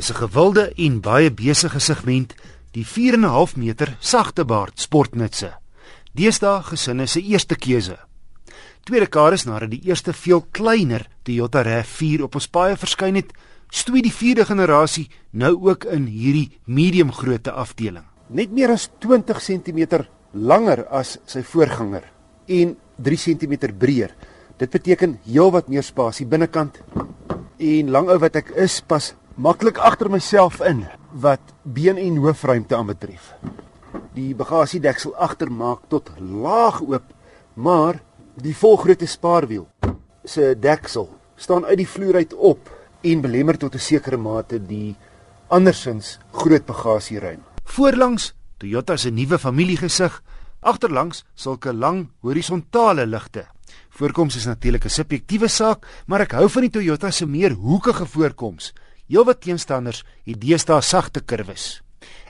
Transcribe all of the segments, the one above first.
Dis 'n gewilde en baie besige segment, die 4 en 'n half meter sagte baard sportnutse. Deesdae gesinne se eerste keuse. Tweede dekades nadat die eerste veel kleiner Toyota RAV4 op ons paaie verskyn het, stoei die vierde generasie nou ook in hierdie medium grootte afdeling. Net meer as 20 cm langer as sy voorganger en 3 cm breër. Dit beteken heelwat meer spasie binnekant. En lang ou wat ek is, pas maklik agter myself in wat been en hoofruimte aanbetref. Die bagasiedeksel agter maak tot laag oop, maar die volgrootte spaarwiel se deksel staan uit die vloer uit op en belemmer tot 'n sekere mate die andersins groot bagasieruim. Voorlangs Toyota se nuwe familiegesig, agterlangs sulke lang horisontale ligte. Voorkoms is natuurlik 'n subjektiewe saak, maar ek hou van die Toyota se meer hoekige voorkoms. Heelwat teenstanders het deesdae sagte kurwes.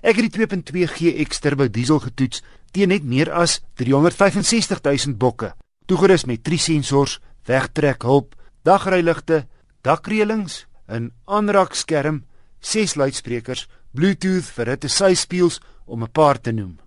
Ek het die 2.2 GX turbo diesel getoets teen net meer as 365 000 bokke. Toegerus met 3 sensors, wegtrekhulp, dagryligte, dakreëlings, 'n aanraakskerm, 6 luidsprekers, Bluetooth vir ritte syspieels om 'n paar te noem.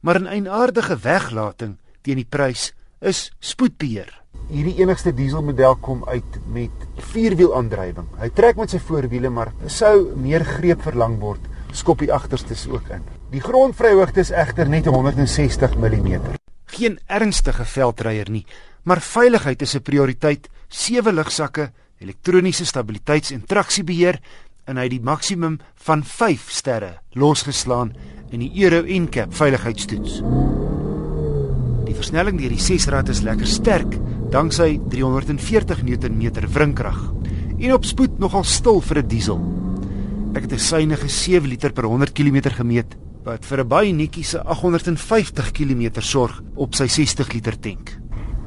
Maar 'n eienaardige weglating teen die prys is spoedbeheer hierdie enigste dieselmodel kom uit met vierwielaandrywing. Hy trek met sy voorwiele, maar sou meer greep verlang word, skop die agterstes ook in. Die grondvryhoogte is egter net 160 mm. Geen ernstige veldryer nie, maar veiligheid is 'n prioriteit. Sewe lugsakke, elektroniese stabiliteits- en traksiebeheer en hy het die maksimum van 5 sterre losgeslaan in die Euro NCAP veiligheidstoets. Die versnelling deur die 6 rad is lekker sterk danksy 340 Nm wrinkrag en op spoed nogal stil vir 'n diesel. Ek het 'n suiwige 7 liter per 100 km gemeet wat vir 'n baie netjie se 850 km sorg op sy 60 liter tank.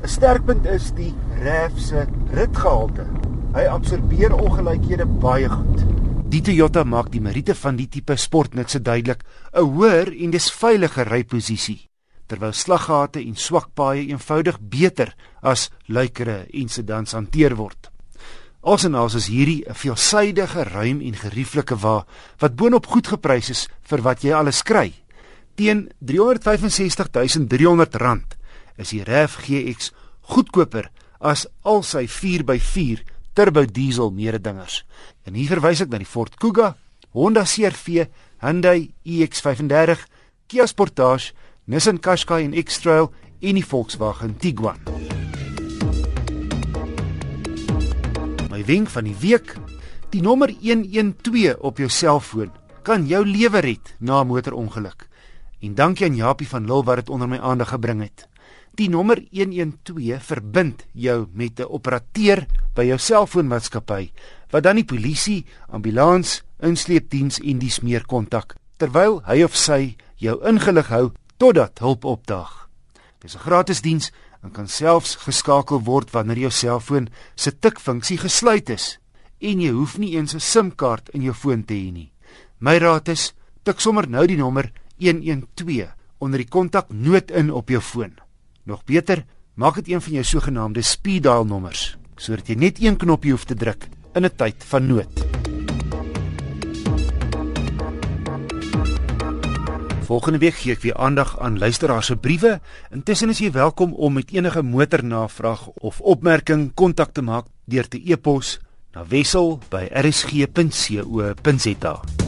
'n Sterkpunt is die RAV se ritgehalte. Hy absorbeer ongelykhede baie goed. Die Toyota maak die meriete van die tipe sportnutse duidelik, 'n hoër en dis veiliger ryposisie terwyl slaggate en swak paaie eenvoudig beter as luikere en sedans hanteer word. Alsinaals is hierdie 'n veelsidige, ruim en gerieflike wa wat boonop goed geprys is vir wat jy alles kry. Teen R365300 is die RAV GX goedkoper as al sy 4x4 turbo diesel mededingers. En hier verwys ek na die Ford Kuga, Honda CR-V, Hyundai iX35, Kia Sportage Nissan Qashqai en X-Trail en die Volkswagen Tiguan. My wenk van die week, die nommer 112 op jou selfoon kan jou lewe red na 'n motorongeluk. En dankie aan Japie van Lille wat dit onder my aandag gebring het. Die nommer 112 verbind jou met 'n operateur by jou selfoonmaatskappy wat dan die polisie, ambulans, insleepdiens en dies meer kontak terwyl hy of sy jou ingelig hou totdat hulp opdaag. Dis 'n gratis diens en kan selfs geskakel word wanneer jou selfoon se tikfunksie gesluit is en jy hoef nie eens 'n SIM-kaart in jou foon te hê nie. My raad is tik sommer nou die nommer 112 onder die kontaknoot in op jou foon. Nog beter, maak dit een van jou sogenaamde speed dial nommers sodat jy net een knoppie hoef te druk in 'n tyd van nood. Volgende week gee ek weer aandag aan luisteraars se briewe. Intussen is jy welkom om met enige motornavraag of opmerking kontak te maak deur te e-pos na wissel@rsg.co.za.